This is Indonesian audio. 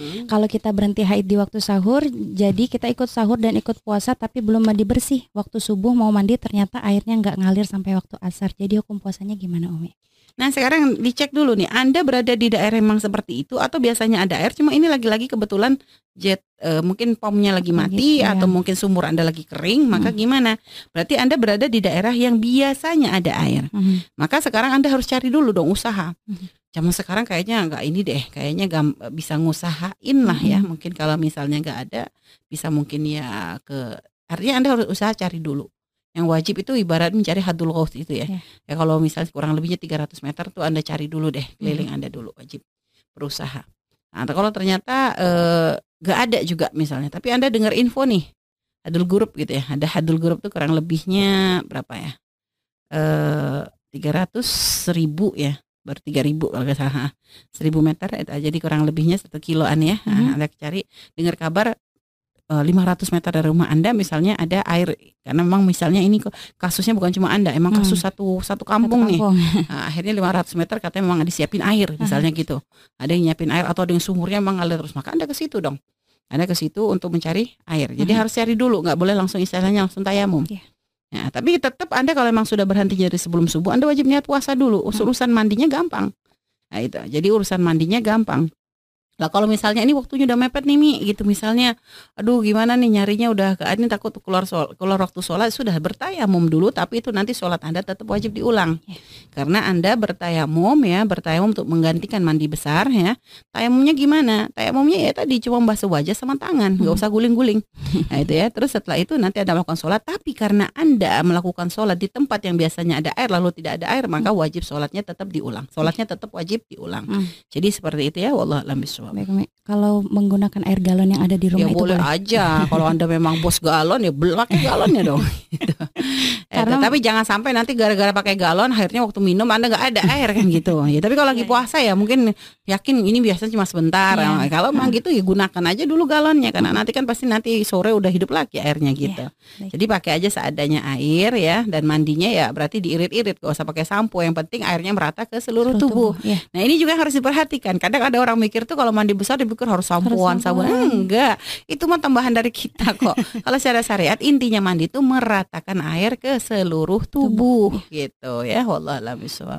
Hmm. Kalau kita berhenti haid di waktu sahur, jadi kita ikut sahur dan ikut puasa tapi belum mandi bersih. Waktu subuh mau mandi ternyata airnya nggak ngalir sampai waktu asar. Jadi hukum puasanya gimana Umi? Nah sekarang dicek dulu nih, Anda berada di daerah memang seperti itu atau biasanya ada air, cuma ini lagi-lagi kebetulan jet eh, mungkin pomnya lagi mati Gitu, ya. atau mungkin sumur Anda lagi kering, maka Hmm. gimana? Berarti Anda berada di daerah yang biasanya ada air. Mhm. Maka sekarang Anda harus cari dulu dong usaha. Mhm. Zaman sekarang kayaknya nggak ini deh, kayaknya gam- bisa ngusahain lah ya. Mhm. Mungkin kalau misalnya nggak ada, bisa mungkin ya ke artinya Anda harus usaha cari dulu. Yang wajib itu ibarat mencari hadul ghaus itu ya. Ya. Ya kalau misalnya kurang lebihnya 300 meter tuh Anda cari dulu deh, keliling Mhm. Anda dulu wajib berusaha. Nah, kalau ternyata eh, nggak ada juga misalnya, tapi Anda dengar info nih, hadul grup gitu ya. Ada hadul grup tuh kurang lebihnya berapa ya? Eh 300 ribu ya baru tiga ribu kalau nggak salah. Seribu meter itu aja jadi kurang lebihnya satu kiloan ya. Nah, anda cari. Dengar kabar eh, 500 meter dari rumah anda misalnya ada air. Karena memang misalnya ini kasusnya bukan cuma anda emang Hmm. kasus satu satu Satu kampung nih. kampung. Nah, akhirnya 500 meter katanya memang disiapin air misalnya gitu. Ada yang nyiapin air atau ada yang sumurnya memang ngalir terus. Maka anda ke situ dong. Anda ke situ untuk mencari air. Jadi Mhm. harus cari dulu. Nggak boleh langsung istilahnya langsung tayamum. Iya. Nah, tapi tetap Anda kalau memang sudah berhenti dari sebelum subuh, Anda wajib niat puasa dulu. Hmm. Urusan mandinya gampang. Nah, itu. Jadi urusan mandinya gampang. Lah kalau misalnya ini waktunya udah mepet nih Mi, gitu misalnya, aduh gimana nih nyarinya udah ke ini takut keluar sol, keluar waktu sholat sudah bertayamum dulu, tapi itu nanti sholat Anda tetap wajib diulang, Ya. karena Anda bertayamum ya, bertayamum untuk menggantikan mandi besar ya. Tayamumnya gimana? Tayamumnya ya tadi cuma basuh wajah sama tangan, nggak Hmm. usah guling-guling. Nah itu ya. Terus setelah itu nanti Anda melakukan sholat. Tapi karena Anda melakukan sholat di tempat yang biasanya ada air lalu tidak ada air, maka wajib sholatnya tetap diulang. Sholatnya tetap wajib diulang. Hmm. Jadi seperti itu ya. Wallah a'lam Umi. Kalau menggunakan air galon yang ada di Ya rumah itu boleh boleh. aja. Kalau anda memang bos galon ya bel- pakai galonnya dong. Eh, Karena- tapi jangan sampai nanti gara-gara pakai galon akhirnya waktu minum anda nggak ada air kan gitu. Ya tapi kalau lagi Iya, iya. puasa ya mungkin yakin ini biasanya cuma sebentar. Iya. Nah, Kalau memang gitu ya gunakan aja dulu galonnya karena nanti kan pasti nanti sore udah hidup lagi airnya gitu. baik. Jadi pakai aja seadanya air ya dan mandinya ya berarti diirit-irit gak usah pakai sampo. Yang penting airnya merata ke seluruh Seluruh tubuh. Ya. Nah ini juga harus diperhatikan. Kadang ada orang mikir tuh kalau mandi besar dipikir harus sampoan, sabun. sampoan. Enggak, itu mah tambahan dari kita kok. kalau secara syariat intinya mandi itu meratakan air ke seluruh tubuh, gitu ya. Wallah a'lam bishawab.